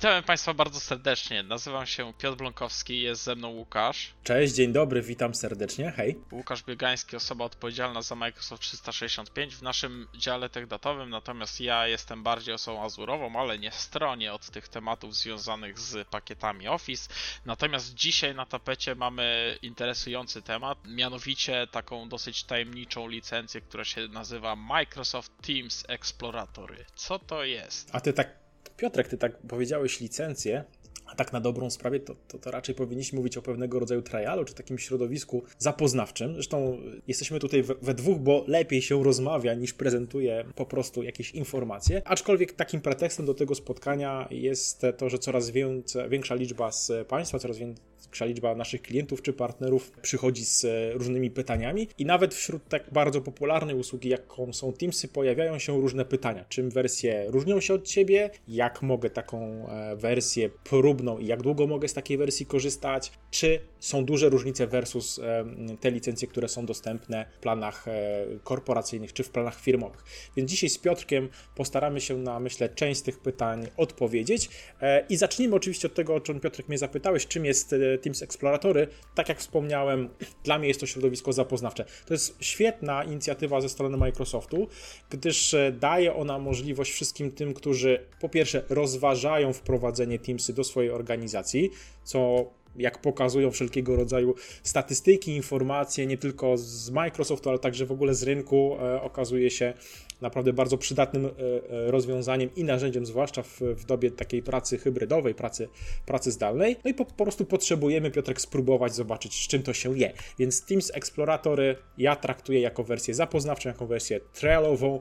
Witamy Państwa bardzo serdecznie. Nazywam się Piotr Bląkowski, jest ze mną Łukasz. Cześć, dzień dobry, witam serdecznie. Hej. Łukasz Biegański, osoba odpowiedzialna za Microsoft 365 w naszym dziale techdatowym, natomiast ja jestem bardziej osobą azurową, ale nie stronie od tych tematów związanych z pakietami Office. Natomiast dzisiaj na tapecie mamy interesujący temat, mianowicie taką dosyć tajemniczą licencję, która się nazywa Microsoft Teams Exploratory. Co to jest? A ty tak Piotrek, ty tak powiedziałeś licencję, a tak na dobrą sprawę, to, to, to, raczej powinniśmy mówić o pewnego rodzaju trialu, czy takim środowisku zapoznawczym. Zresztą jesteśmy tutaj we, we, dwóch, bo lepiej się rozmawia niż prezentuje po prostu jakieś informacje. Aczkolwiek takim pretekstem do tego spotkania jest to, że coraz więcej, większa liczba z Państwa, coraz większa liczba naszych klientów czy partnerów przychodzi z różnymi pytaniami i nawet wśród tak bardzo popularnej usługi, jaką są Teamsy, pojawiają się różne pytania. Czym wersje różnią się od siebie? Jak mogę taką e, wersję próbną i jak długo mogę z takiej wersji korzystać, czy są duże różnice versus te licencje, które są dostępne w planach e, korporacyjnych czy w planach firmowych. Więc dzisiaj z Piotrkiem postaramy się na, myślę, część z tych pytań odpowiedzieć e, i zacznijmy oczywiście od tego, o czym Piotrek mnie zapytałeś, czym jest e, Teams Exploratory. Tak jak wspomniałem, dla mnie jest to środowisko zapoznawcze. To jest świetna inicjatywa ze strony Microsoftu, gdyż daje ona możliwość wszystkim tym, którzy po pierwsze rozważają wprowadzenie Teamsy do swojej organizacji, co jak pokazują wszelkiego rodzaju statystyki, informacje, nie tylko z Microsoftu, ale także w ogóle z rynku, e, okazuje się naprawdę bardzo przydatnym e, e, rozwiązaniem i narzędziem, zwłaszcza w, w dobie takiej pracy hybrydowej, pracy, pracy zdalnej. No i po, po prostu potrzebujemy, Piotrek, spróbować zobaczyć, z czym to się je. Więc Teams Exploratory ja traktuję jako wersję zapoznawczą, jako wersję trailową.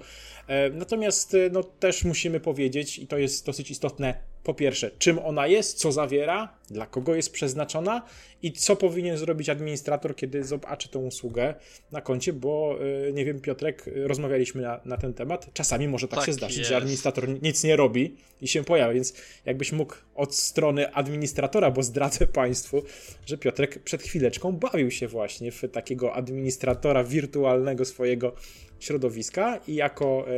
Natomiast no, też musimy powiedzieć, i to jest dosyć istotne, po pierwsze, czym ona jest, co zawiera, dla kogo jest przeznaczona i co powinien zrobić administrator, kiedy zobaczy tą usługę na koncie, bo y, nie wiem, Piotrek, rozmawialiśmy na, na ten temat. Czasami może tak, tak się zdarzyć, jest. że administrator nic nie robi i się pojawia, więc jakbyś mógł od strony administratora, bo zdradzę Państwu, że Piotrek przed chwileczką bawił się właśnie w takiego administratora wirtualnego swojego środowiska i jako e,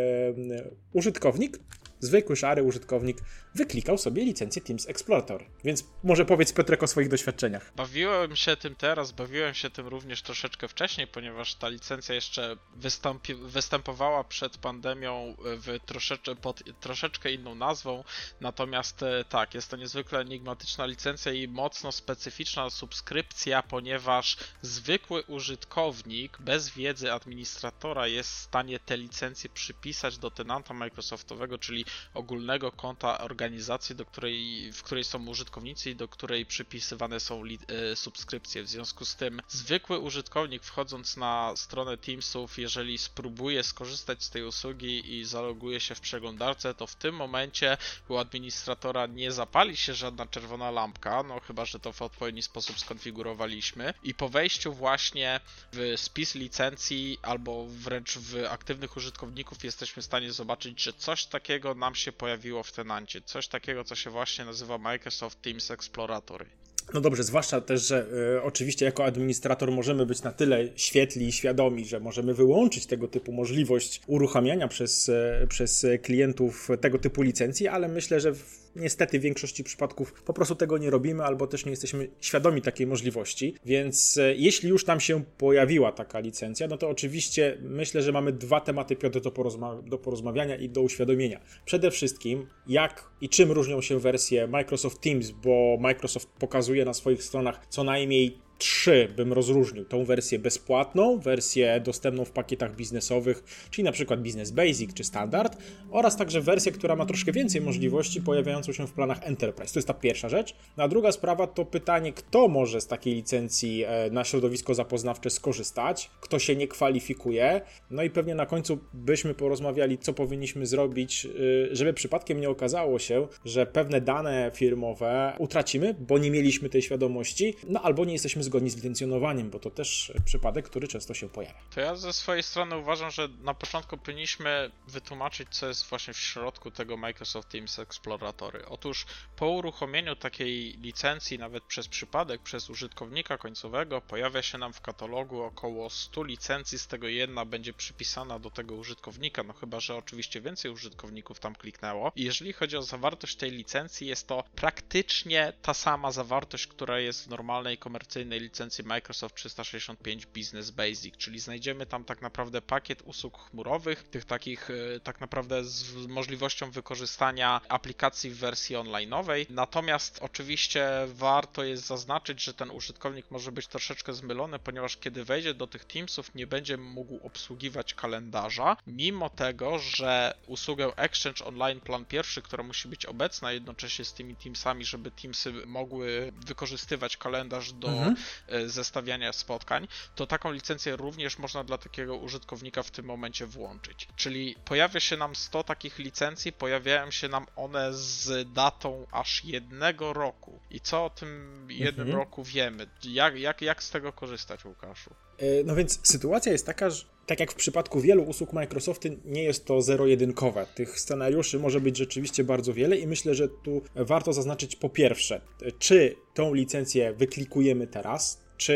użytkownik zwykły, szary użytkownik wyklikał sobie licencję Teams Explorer. Więc może powiedz Piotrek o swoich doświadczeniach. Bawiłem się tym teraz, bawiłem się tym również troszeczkę wcześniej, ponieważ ta licencja jeszcze wystąpi, występowała przed pandemią w troszeczkę, pod troszeczkę inną nazwą. Natomiast e, tak, jest to niezwykle enigmatyczna licencja i mocno specyficzna subskrypcja, ponieważ zwykły użytkownik bez wiedzy administratora jest w stanie te licencje przypisać do tenanta Microsoftowego, czyli ogólnego konta organizacji, do której, w której są użytkownicy i do której przypisywane są e, subskrypcje. W związku z tym zwykły użytkownik wchodząc na stronę Teamsów, jeżeli spróbuje skorzystać z tej usługi i zaloguje się w przeglądarce, to w tym momencie u administratora nie zapali się żadna czerwona lampka, no chyba, że to w odpowiedni sposób skonfigurowaliśmy i po wejściu właśnie w spis licencji albo wręcz w aktywnych użytkowników jesteśmy w stanie zobaczyć, że coś takiego nam się pojawiło w tenancie. Coś takiego, co się właśnie nazywa Microsoft Teams Exploratory. No dobrze, zwłaszcza też, że y, oczywiście jako administrator możemy być na tyle świetli i świadomi, że możemy wyłączyć tego typu możliwość uruchamiania przez, y, przez klientów tego typu licencji, ale myślę, że w Niestety w większości przypadków po prostu tego nie robimy, albo też nie jesteśmy świadomi takiej możliwości. Więc e, jeśli już tam się pojawiła taka licencja, no to oczywiście myślę, że mamy dwa tematy, Piotr, do, porozma do porozmawiania i do uświadomienia. Przede wszystkim, jak i czym różnią się wersje Microsoft Teams, bo Microsoft pokazuje na swoich stronach co najmniej trzy bym rozróżnił. Tą wersję bezpłatną, wersję dostępną w pakietach biznesowych, czyli na przykład Business Basic czy Standard, oraz także wersję, która ma troszkę więcej możliwości, pojawiającą się w planach Enterprise. To jest ta pierwsza rzecz. A druga sprawa to pytanie, kto może z takiej licencji e, na środowisko zapoznawcze skorzystać, kto się nie kwalifikuje. No i pewnie na końcu byśmy porozmawiali, co powinniśmy zrobić, e, żeby przypadkiem nie okazało się, że pewne dane firmowe utracimy, bo nie mieliśmy tej świadomości, no albo nie jesteśmy zgodni zgodni z licencjonowaniem, bo to też przypadek, który często się pojawia. To ja ze swojej strony uważam, że na początku powinniśmy wytłumaczyć, co jest właśnie w środku tego Microsoft Teams Exploratory. Otóż po uruchomieniu takiej licencji, nawet przez przypadek, przez użytkownika końcowego, pojawia się nam w katalogu około 100 licencji, z tego jedna będzie przypisana do tego użytkownika, no chyba, że oczywiście więcej użytkowników tam kliknęło. I jeżeli chodzi o zawartość tej licencji, jest to praktycznie ta sama zawartość, która jest w normalnej komercyjnej licencji Microsoft 365 Business Basic, czyli znajdziemy tam tak naprawdę pakiet usług chmurowych, tych takich e, tak naprawdę z możliwością wykorzystania aplikacji w wersji onlineowej. Natomiast oczywiście warto jest zaznaczyć, że ten użytkownik może być troszeczkę zmylony, ponieważ kiedy wejdzie do tych Teamsów, nie będzie mógł obsługiwać kalendarza, mimo tego, że usługę Exchange Online Plan pierwszy, która musi być obecna jednocześnie z tymi Teamsami, żeby Teamsy mogły wykorzystywać kalendarz do mhm. E, zestawiania spotkań, to taką licencję również można dla takiego użytkownika w tym momencie włączyć. Czyli pojawia się nam 100 takich licencji, pojawiają się nam one z datą aż jednego roku. I co o tym jednym mhm. roku wiemy? Jak, jak, jak z tego korzystać, Łukaszu? E, no więc sytuacja jest taka, że tak jak w przypadku wielu usług Microsoftu, nie jest to zero-jedynkowe. Tych scenariuszy może być rzeczywiście bardzo wiele i myślę, że tu warto zaznaczyć po pierwsze, czy tą licencję wyklikujemy teraz, czy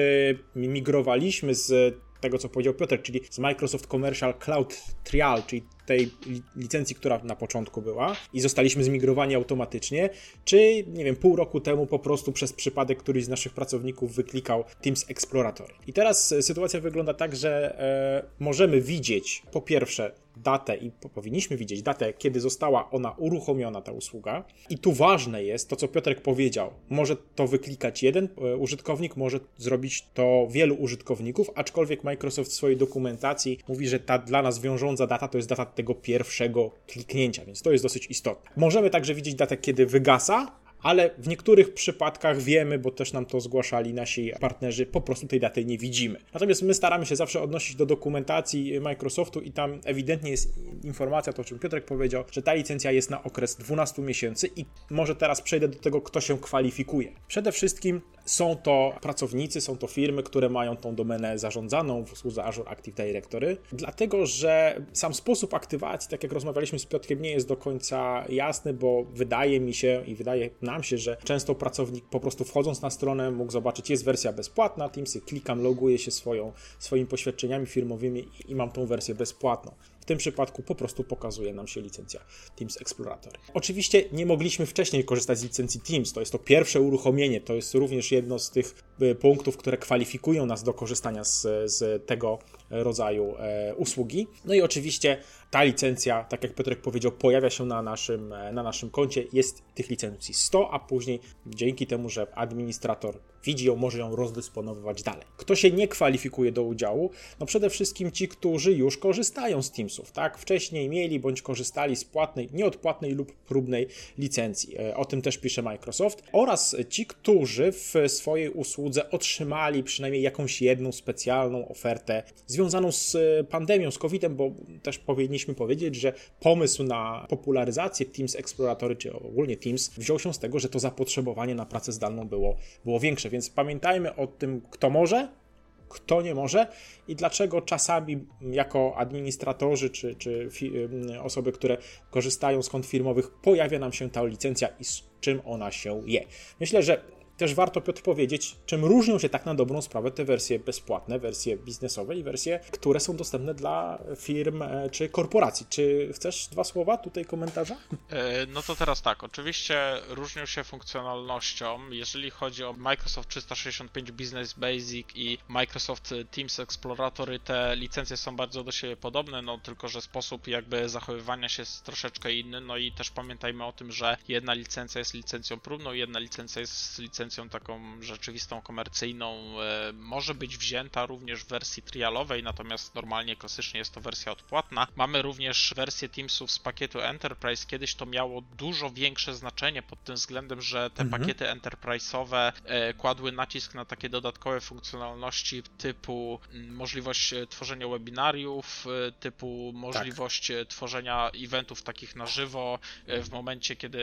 migrowaliśmy z tego, co powiedział Piotr, czyli z Microsoft Commercial Cloud Trial, czyli tej licencji, która na początku była i zostaliśmy zmigrowani automatycznie, czy nie wiem, pół roku temu po prostu przez przypadek któryś z naszych pracowników wyklikał Teams Explorator. I teraz e, sytuacja wygląda tak, że e, możemy widzieć po pierwsze datę i powinniśmy widzieć datę, kiedy została ona uruchomiona, ta usługa. I tu ważne jest to, co Piotrek powiedział. Może to wyklikać jeden e, użytkownik, może zrobić to wielu użytkowników, aczkolwiek Microsoft w swojej dokumentacji mówi, że ta dla nas wiążąca data to jest data tego pierwszego kliknięcia, więc to jest dosyć istotne. Możemy także widzieć datę, kiedy wygasa, ale w niektórych przypadkach wiemy, bo też nam to zgłaszali nasi partnerzy, po prostu tej daty nie widzimy. Natomiast my staramy się zawsze odnosić do dokumentacji Microsoftu i tam ewidentnie jest informacja, to o czym Piotrek powiedział, że ta licencja jest na okres 12 miesięcy i może teraz przejdę do tego, kto się kwalifikuje. Przede wszystkim są to pracownicy, są to firmy, które mają tą domenę zarządzaną w usłudze Azure Active Directory, dlatego że sam sposób aktywacji, tak jak rozmawialiśmy z Piotrkiem, nie jest do końca jasny, bo wydaje mi się i wydaje nam się, że często pracownik po prostu wchodząc na stronę mógł zobaczyć, jest wersja bezpłatna, Teamsy, klikam, loguję się swoją, swoimi poświadczeniami firmowymi i mam tą wersję bezpłatną. W tym przypadku po prostu pokazuje nam się licencja Teams Explorator. Oczywiście nie mogliśmy wcześniej korzystać z licencji Teams, to jest to pierwsze uruchomienie, to jest również jedno z tych e, punktów, które kwalifikują nas do korzystania z, z tego rodzaju e, usługi. No i oczywiście ta licencja, tak jak Piotrek powiedział, pojawia się na naszym, e, na naszym koncie. Jest tych licencji 100, a później dzięki temu, że administrator widzi ją, może ją rozdysponowywać dalej. Kto się nie kwalifikuje do udziału? No przede wszystkim ci, którzy już korzystają z Teamsów, tak? Wcześniej mieli bądź korzystali z płatnej, nieodpłatnej lub próbnej licencji. E, o tym też pisze Microsoft. Oraz ci, którzy w swojej usłudze otrzymali przynajmniej jakąś jedną specjalną ofertę związaną z e, pandemią, z COVID-em, bo też powinniśmy powiedzieć, że pomysł na popularyzację Teams Exploratory, czy ogólnie Teams, wziął się z tego, że to zapotrzebowanie na pracę zdalną było, było większe. Więc pamiętajmy o tym, kto może, kto nie może i dlaczego czasami jako administratorzy czy, czy osoby, które korzystają z kont firmowych, pojawia nam się ta licencja i z czym ona się je. Myślę, że też warto, Piotr, powiedzieć, czym różnią się tak na dobrą sprawę te wersje bezpłatne, wersje biznesowe i wersje, które są dostępne dla firm e, czy korporacji. Czy chcesz dwa słowa tutaj komentarza? E, no to teraz tak, oczywiście różnią się funkcjonalnością. Jeżeli chodzi o Microsoft 365 Business Basic i Microsoft Teams Exploratory, te licencje są bardzo do siebie podobne, no tylko, że sposób jakby zachowywania się jest troszeczkę inny, no i też pamiętajmy o tym, że jedna licencja jest licencją próbną, jedna licencja jest licencją licencją taką rzeczywistą, komercyjną e, może być wzięta również w wersji trialowej, natomiast normalnie, klasycznie jest to wersja odpłatna. Mamy również wersję Teamsów z pakietu Enterprise. Kiedyś to miało dużo większe znaczenie pod tym względem, że te mhm. pakiety enterprise'owe e, kładły nacisk na takie dodatkowe funkcjonalności typu możliwość e, tworzenia webinariów, typu możliwość tak. tworzenia eventów takich na żywo w momencie, kiedy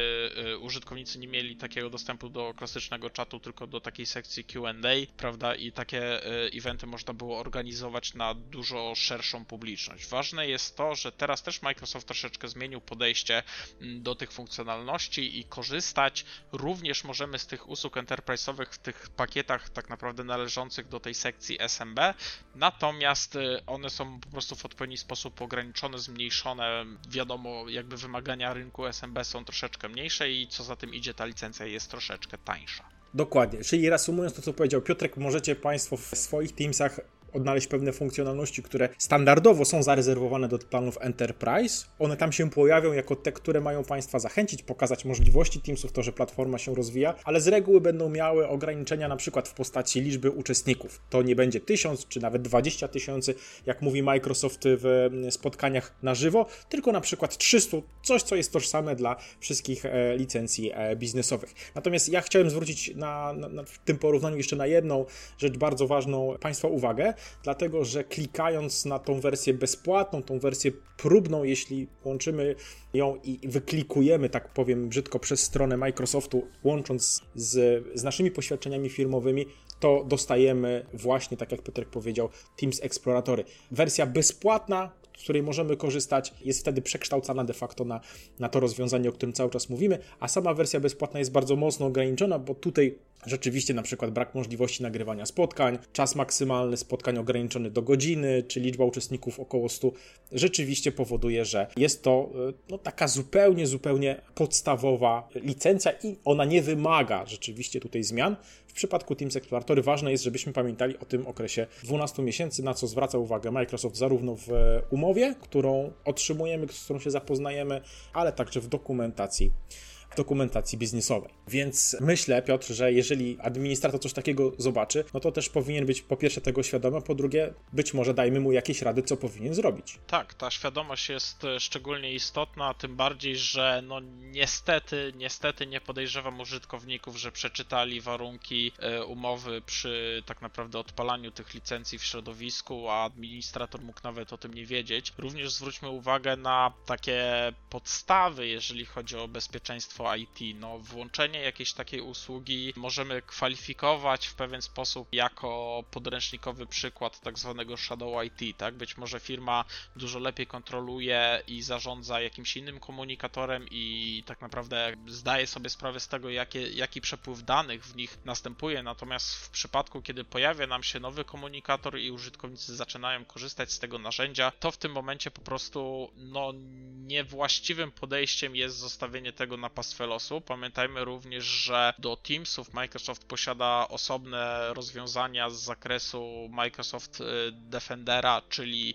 użytkownicy nie mieli takiego dostępu do klasycznego czatu, tylko do takiej sekcji QA, prawda? I takie e, eventy można było organizować na dużo szerszą publiczność. Ważne jest to, że teraz też Microsoft troszeczkę zmienił podejście do tych funkcjonalności i korzystać również możemy z tych usług enterprise'owych w tych pakietach tak naprawdę należących do tej sekcji SMB, natomiast e, one są po prostu w odpowiedni sposób ograniczone, zmniejszone. Wiadomo, jakby wymagania rynku SMB są troszeczkę mniejsze i co za tym idzie, ta licencja jest troszeczkę tańsza. Dokładnie. Czyli reasumując to, co powiedział Piotrek, możecie Państwo w swoich Teamsach odnaleźć pewne funkcjonalności, które standardowo są zarezerwowane do planów Enterprise. One tam się pojawią jako te, które mają Państwa zachęcić, pokazać możliwości Teamsów, to, że platforma się rozwija, ale z reguły będą miały ograniczenia na przykład w postaci liczby uczestników. To nie będzie tysiąc czy nawet 20 tysięcy, jak mówi Microsoft w spotkaniach na żywo, tylko na przykład 300, coś co jest tożsame dla wszystkich e, licencji e, biznesowych. Natomiast ja chciałem zwrócić na, na, na w tym porównaniu jeszcze na jedną rzecz bardzo ważną Państwa uwagę, dlatego że klikając na tą wersję bezpłatną, tą wersję próbną, jeśli łączymy ją i wyklikujemy, tak powiem brzydko, przez stronę Microsoftu, łącząc z, z naszymi poświadczeniami firmowymi, to dostajemy właśnie, tak jak Piotrek powiedział, Teams Exploratory. Wersja bezpłatna, z której możemy korzystać, jest wtedy przekształcana de facto na, na to rozwiązanie, o którym cały czas mówimy, a sama wersja bezpłatna jest bardzo mocno ograniczona, bo tutaj rzeczywiście na przykład brak możliwości nagrywania spotkań, czas maksymalny spotkań ograniczony do godziny, czy liczba uczestników około 100, rzeczywiście powoduje, że jest to e, no, taka zupełnie, zupełnie podstawowa licencja i ona nie wymaga rzeczywiście tutaj zmian. W przypadku Teams Exploratory ważne jest, żebyśmy pamiętali o tym okresie 12 miesięcy, na co zwraca uwagę Microsoft zarówno w umowie, którą otrzymujemy, z którą się zapoznajemy, ale także w dokumentacji dokumentacji biznesowej. Więc myślę, Piotr, że jeżeli administrator coś takiego zobaczy, no to też powinien być po pierwsze tego świadomy, po drugie być może dajmy mu jakieś rady, co powinien zrobić. Tak, ta świadomość jest e, szczególnie istotna, tym bardziej, że no niestety, niestety nie podejrzewam użytkowników, że przeczytali warunki e, umowy przy tak naprawdę odpalaniu tych licencji w środowisku, a administrator mógł nawet o tym nie wiedzieć. Również zwróćmy uwagę na takie podstawy, jeżeli chodzi o bezpieczeństwo IT. No, włączenie jakiejś takiej usługi możemy kwalifikować w pewien sposób jako podręcznikowy przykład tak zwanego shadow IT, tak? Być może firma dużo lepiej kontroluje i zarządza jakimś innym komunikatorem i tak naprawdę zdaje sobie sprawę z tego, jakie, jaki przepływ danych w nich następuje, natomiast w przypadku, kiedy pojawia nam się nowy komunikator i użytkownicy zaczynają korzystać z tego narzędzia, to w tym momencie po prostu no niewłaściwym podejściem jest zostawienie tego na pas pastwę losu. Pamiętajmy również, że do Teamsów Microsoft posiada osobne rozwiązania z zakresu Microsoft y, Defendera, czyli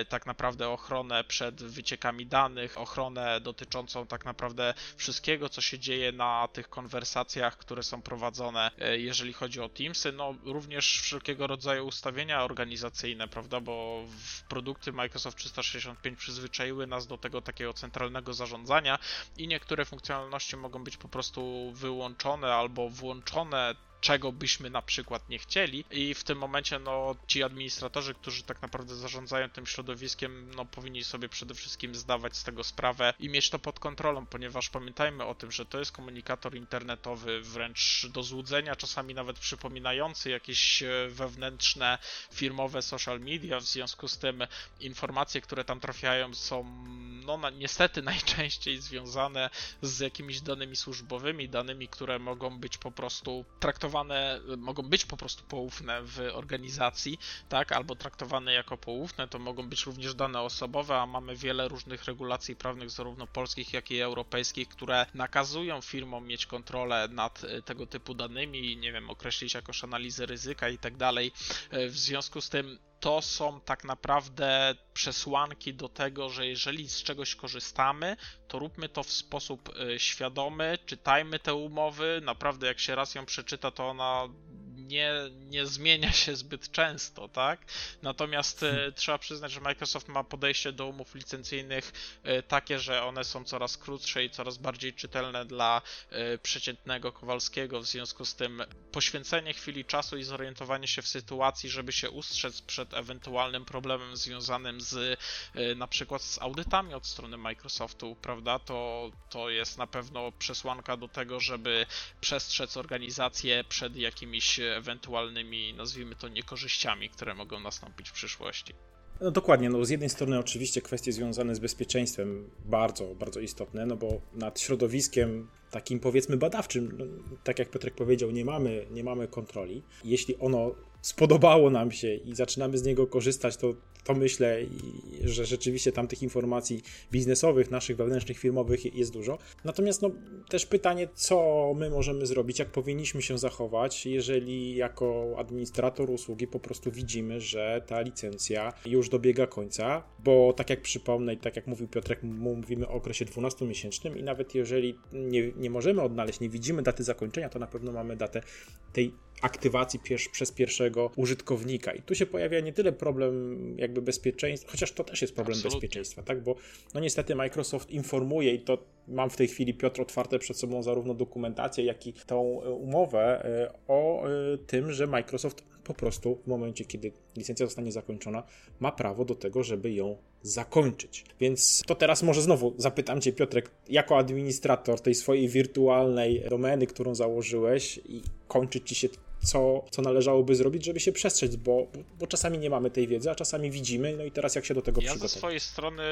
y, tak naprawdę ochronę przed wyciekami danych, ochronę dotyczącą tak naprawdę wszystkiego, co się dzieje na tych konwersacjach, które są prowadzone, y, jeżeli chodzi o Teamsy. No również wszelkiego rodzaju ustawienia organizacyjne, prawda, bo w produkty Microsoft 365 przyzwyczaiły nas do tego takiego centralnego zarządzania i niektóre funkcjonalności mogą być po prostu wyłączone albo włączone czego byśmy na przykład nie chcieli. I w tym momencie no ci administratorzy, którzy tak naprawdę zarządzają tym środowiskiem, no powinni sobie przede wszystkim zdawać z tego sprawę i mieć to pod kontrolą, ponieważ pamiętajmy o tym, że to jest komunikator internetowy wręcz do złudzenia, czasami nawet przypominający jakieś e, wewnętrzne firmowe social media, w związku z tym informacje, które tam trafiają są no niestety najczęściej związane z jakimiś danymi służbowymi, danymi, które mogą być po prostu traktowane traktowane, mogą być po prostu poufne w organizacji, tak, albo traktowane jako poufne, to mogą być również dane osobowe, a mamy wiele różnych regulacji prawnych, zarówno polskich, jak i europejskich, które nakazują firmom mieć kontrolę nad e, tego typu danymi, nie wiem, określić jakoś analizę ryzyka i tak dalej. E, w związku z tym to są tak naprawdę przesłanki do tego, że jeżeli z czegoś korzystamy, to róbmy to w sposób e, świadomy, czytajmy te umowy. Naprawdę, jak się raz ją przeczyta, to ona nie, nie zmienia się zbyt często, tak? Natomiast hmm. trzeba przyznać, że Microsoft ma podejście do umów licencyjnych takie, że one są coraz krótsze i coraz bardziej czytelne dla przeciętnego Kowalskiego, w związku z tym poświęcenie chwili czasu i zorientowanie się w sytuacji, żeby się ustrzec przed ewentualnym problemem związanym z na przykład z audytami od strony Microsoftu, prawda, to, to jest na pewno przesłanka do tego, żeby przestrzec organizację przed jakimiś ewentualnymi, nazwijmy to, niekorzyściami, które mogą nastąpić w przyszłości. No dokładnie, no z jednej strony oczywiście kwestie związane z bezpieczeństwem bardzo, bardzo istotne, no bo nad środowiskiem takim powiedzmy badawczym, no, tak jak Piotrek powiedział, nie mamy, nie mamy kontroli. Jeśli ono spodobało nam się i zaczynamy z niego korzystać, to to myślę, że rzeczywiście tam tych informacji biznesowych, naszych wewnętrznych, firmowych jest dużo. Natomiast no, też pytanie, co my możemy zrobić, jak powinniśmy się zachować, jeżeli jako administrator usługi po prostu widzimy, że ta licencja już dobiega końca, bo tak jak przypomnę i tak jak mówił Piotrek, mówimy o okresie 12-miesięcznym i nawet jeżeli nie, nie możemy odnaleźć, nie widzimy daty zakończenia, to na pewno mamy datę tej aktywacji pier przez pierwszego użytkownika. I tu się pojawia nie tyle problem jakby bezpieczeństwa, chociaż to też jest problem Absolutnie. bezpieczeństwa, tak? Bo no niestety Microsoft informuje i to mam w tej chwili Piotr otwarte przed sobą zarówno dokumentację, jak i tą e, umowę e, o e, tym, że Microsoft po prostu w momencie, kiedy licencja zostanie zakończona, ma prawo do tego, żeby ją zakończyć. Więc to teraz może znowu zapytam Cię, Piotrek, jako administrator tej swojej wirtualnej domeny, którą założyłeś i kończyć Ci się co, co należałoby zrobić, żeby się przestrzec, bo, bo czasami nie mamy tej wiedzy, a czasami widzimy, no i teraz jak się do tego ja przygotować? Ja ze swojej strony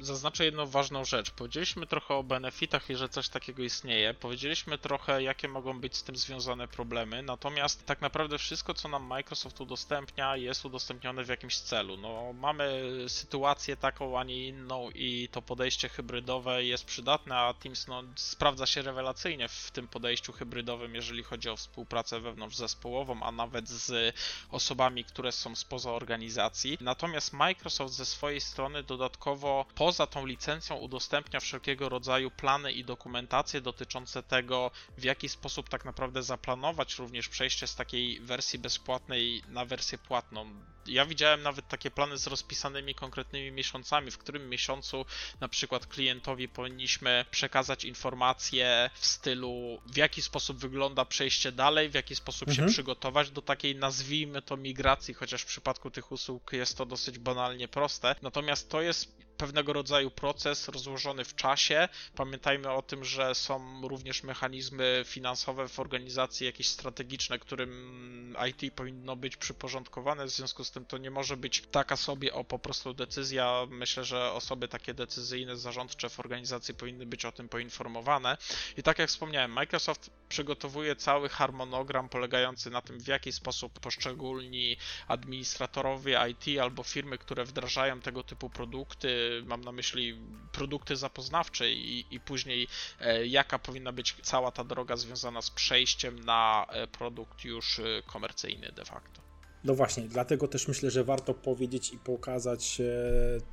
zaznaczę jedną ważną rzecz. Powiedzieliśmy trochę o benefitach i że coś takiego istnieje. Powiedzieliśmy trochę, jakie mogą być z tym związane problemy, natomiast tak naprawdę wszystko, co nam Microsoft udostępnia, jest udostępnione w jakimś celu. No, mamy sytuację taką, a nie inną i to podejście hybrydowe jest przydatne, a Teams no, sprawdza się rewelacyjnie w tym podejściu hybrydowym, jeżeli chodzi o współpracę wewnątrz zespołu zespołową, a nawet z osobami, które są spoza organizacji. Natomiast Microsoft ze swojej strony dodatkowo poza tą licencją udostępnia wszelkiego rodzaju plany i dokumentacje dotyczące tego, w jaki sposób tak naprawdę zaplanować również przejście z takiej wersji bezpłatnej na wersję płatną ja widziałem nawet takie plany z rozpisanymi konkretnymi miesiącami, w którym miesiącu na przykład klientowi powinniśmy przekazać informacje w stylu w jaki sposób wygląda przejście dalej, w jaki sposób mhm. się przygotować do takiej nazwijmy to migracji, chociaż w przypadku tych usług jest to dosyć banalnie proste. Natomiast to jest pewnego rodzaju proces rozłożony w czasie. Pamiętajmy o tym, że są również mechanizmy finansowe w organizacji jakieś strategiczne, którym IT powinno być przyporządkowane, w związku z tym to nie może być taka sobie o po prostu decyzja. Myślę, że osoby takie decyzyjne, zarządcze w organizacji powinny być o tym poinformowane. I tak jak wspomniałem, Microsoft przygotowuje cały harmonogram polegający na tym, w jaki sposób poszczególni administratorowie IT albo firmy, które wdrażają tego typu produkty, mam na myśli produkty zapoznawcze i, i później e, jaka powinna być cała ta droga związana z przejściem na e, produkt już e, komercyjny de facto. No właśnie, dlatego też myślę, że warto powiedzieć i pokazać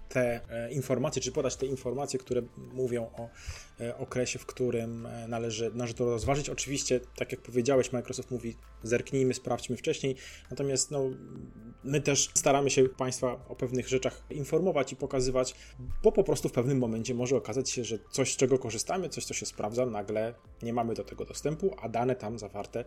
te informacje, czy podać te informacje, które mówią o okresie, w którym należy, należy to rozważyć. Oczywiście, tak jak powiedziałeś, Microsoft mówi zerknijmy, sprawdźmy wcześniej, natomiast no, my też staramy się Państwa o pewnych rzeczach informować i pokazywać, bo po prostu w pewnym momencie może okazać się, że coś, z czego korzystamy, coś, co się sprawdza, nagle nie mamy do tego dostępu, a dane tam zawarte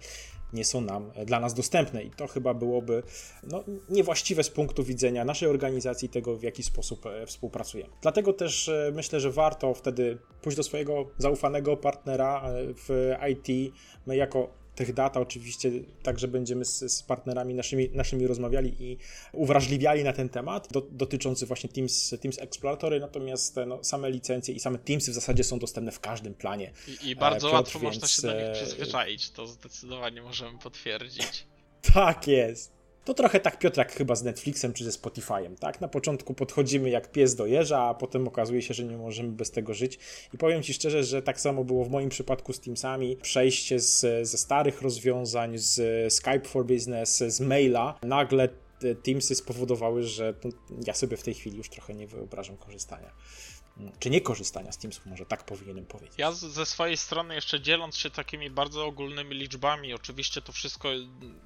nie są nam dla nas dostępne i to chyba byłoby no, niewłaściwe z punktu widzenia naszej organizacji, tego w jaki sposób e, współpracujemy. Dlatego też e, myślę, że warto wtedy pójść do swojego zaufanego partnera e, w IT. My jako tych data oczywiście także będziemy z, z, partnerami naszymi, naszymi rozmawiali i uwrażliwiali na ten temat do, dotyczący właśnie Teams, Teams Exploratory, natomiast no, same licencje i same Teamsy w zasadzie są dostępne w każdym planie. I, i bardzo Piotr, łatwo więc... można się do nich przyzwyczaić, to zdecydowanie możemy potwierdzić. Tak jest. To trochę tak Piotrek chyba z Netflixem czy ze Spotify'em, tak? Na początku podchodzimy jak pies do jeża, a potem okazuje się, że nie możemy bez tego żyć. I powiem Ci szczerze, że tak samo było w moim przypadku z Teamsami. Przejście z, ze starych rozwiązań, z Skype for Business, z maila, nagle te Teamsy spowodowały, że ja sobie w tej chwili już trochę nie wyobrażam korzystania czy nie korzystania z Teamsów, może tak powinienem powiedzieć. Ja ze swojej strony jeszcze dzieląc się takimi bardzo ogólnymi liczbami, oczywiście to wszystko,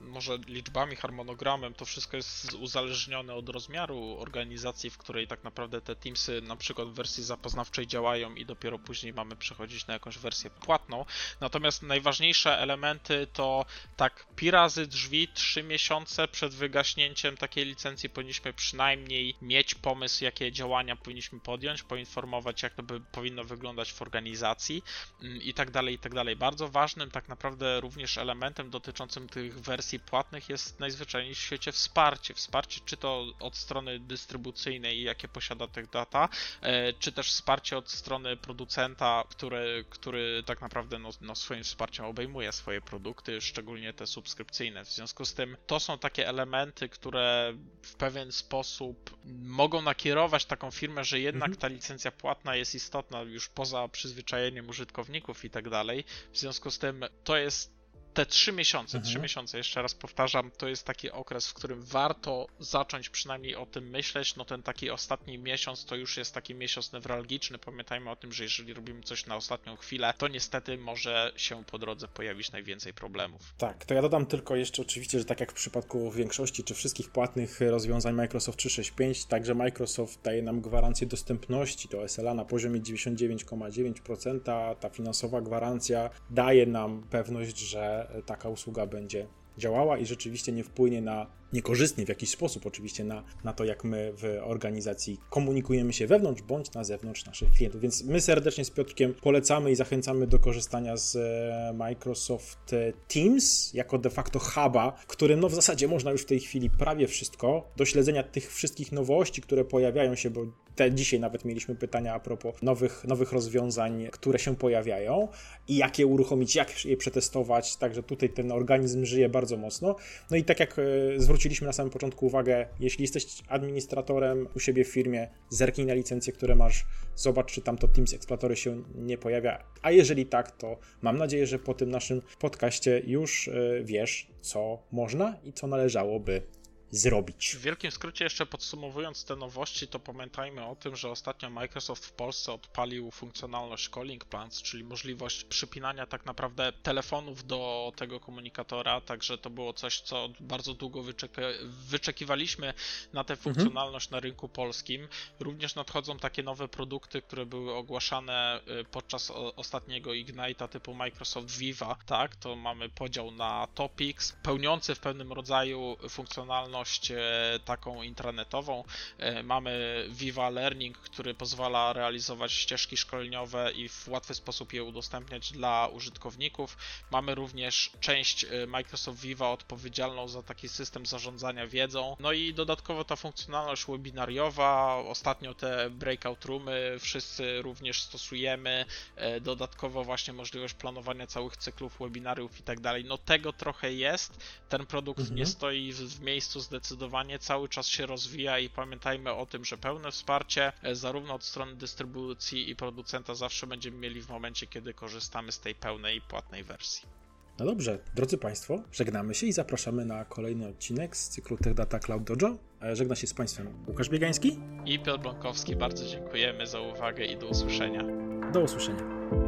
może liczbami, harmonogramem, to wszystko jest uzależnione od rozmiaru organizacji, w której tak naprawdę te Teamsy na przykład w wersji zapoznawczej działają i dopiero później mamy przechodzić na jakąś wersję płatną. Natomiast najważniejsze elementy to tak pi razy drzwi, 3 miesiące przed wygaśnięciem takiej licencji powinniśmy przynajmniej mieć pomysł, jakie działania powinniśmy podjąć, poinformować informować, jak to by powinno wyglądać w organizacji mm, i tak dalej, i tak dalej. Bardzo ważnym tak naprawdę również elementem dotyczącym tych wersji płatnych jest najzwyczajniej w świecie wsparcie. Wsparcie czy to od strony dystrybucyjnej, jakie posiada tych data, e, czy też wsparcie od strony producenta, który, który tak naprawdę no, no swoim wsparciem obejmuje swoje produkty, szczególnie te subskrypcyjne. W związku z tym to są takie elementy, które w pewien sposób mogą nakierować taką firmę, że jednak mhm. ta licencja płatna jest istotna już poza przyzwyczajeniem użytkowników i tak dalej. W związku z tym to jest te trzy miesiące, mhm. trzy miesiące, jeszcze raz powtarzam, to jest taki okres, w którym warto zacząć przynajmniej o tym myśleć. No ten taki ostatni miesiąc to już jest taki miesiąc newralgiczny. Pamiętajmy o tym, że jeżeli robimy coś na ostatnią chwilę, to niestety może się po drodze pojawić najwięcej problemów. Tak, to ja dodam tylko jeszcze oczywiście, że tak jak w przypadku większości czy wszystkich płatnych rozwiązań Microsoft 365, także Microsoft daje nam gwarancję dostępności do SLA na poziomie 99,9%. Ta finansowa gwarancja daje nam pewność, że taka usługa będzie działała i rzeczywiście nie wpłynie na niekorzystnie w jakiś sposób oczywiście na, na to, jak my w organizacji komunikujemy się wewnątrz bądź na zewnątrz naszych klientów. Więc my serdecznie z Piotrkiem polecamy i zachęcamy do korzystania z e, Microsoft Teams jako de facto huba, którym no w zasadzie można już w tej chwili prawie wszystko, do śledzenia tych wszystkich nowości, które pojawiają się, bo te dzisiaj nawet mieliśmy pytania a propos nowych, nowych rozwiązań, które się pojawiają i jak je uruchomić, jak je przetestować, także tutaj ten organizm żyje bardzo mocno. No i tak jak e, zwróciliśmy na samym początku uwagę, jeśli jesteś administratorem u siebie w firmie, zerknij na licencje, które masz, zobacz, czy tam to Teams Explorer się nie pojawia, a jeżeli tak, to mam nadzieję, że po tym naszym podcaście już e, wiesz, co można i co należałoby zrobić. W wielkim skrócie jeszcze podsumowując te nowości, to pamiętajmy o tym, że ostatnio Microsoft w Polsce odpalił funkcjonalność Calling Plans, czyli możliwość przypinania tak naprawdę telefonów do tego komunikatora, także to było coś, co bardzo długo wyczeki wyczekiwaliśmy na tę mhm. funkcjonalność mhm. na rynku polskim. Również nadchodzą takie nowe produkty, które były ogłaszane y, podczas ostatniego Ignite'a typu Microsoft Viva, tak, to mamy podział na topics, pełniący w pewnym rodzaju funkcjonalność działalność e, taką intranetową. E, mamy Viva Learning, który pozwala realizować ścieżki szkoleniowe i w łatwy sposób je udostępniać dla użytkowników. Mamy również część e, Microsoft Viva odpowiedzialną za taki system zarządzania wiedzą. No i dodatkowo ta funkcjonalność webinariowa, ostatnio te breakout roomy wszyscy również stosujemy. Dodatkowo właśnie możliwość planowania całych cyklów webinariów i tak dalej. No tego trochę jest. Ten produkt mhm. nie stoi w miejscu zdecydowanie cały czas się rozwija i pamiętajmy o tym, że pełne wsparcie e, zarówno od strony dystrybucji i producenta zawsze będziemy mieli w momencie, kiedy korzystamy z tej pełnej płatnej wersji. No dobrze, drodzy Państwo, żegnamy się i zapraszamy na kolejny odcinek z cyklu Tech Data Cloud Dojo. E, żegna się z Państwem Łukasz Biegański i Piotr Bąkowski. Bardzo dziękujemy za uwagę i do usłyszenia. Do usłyszenia.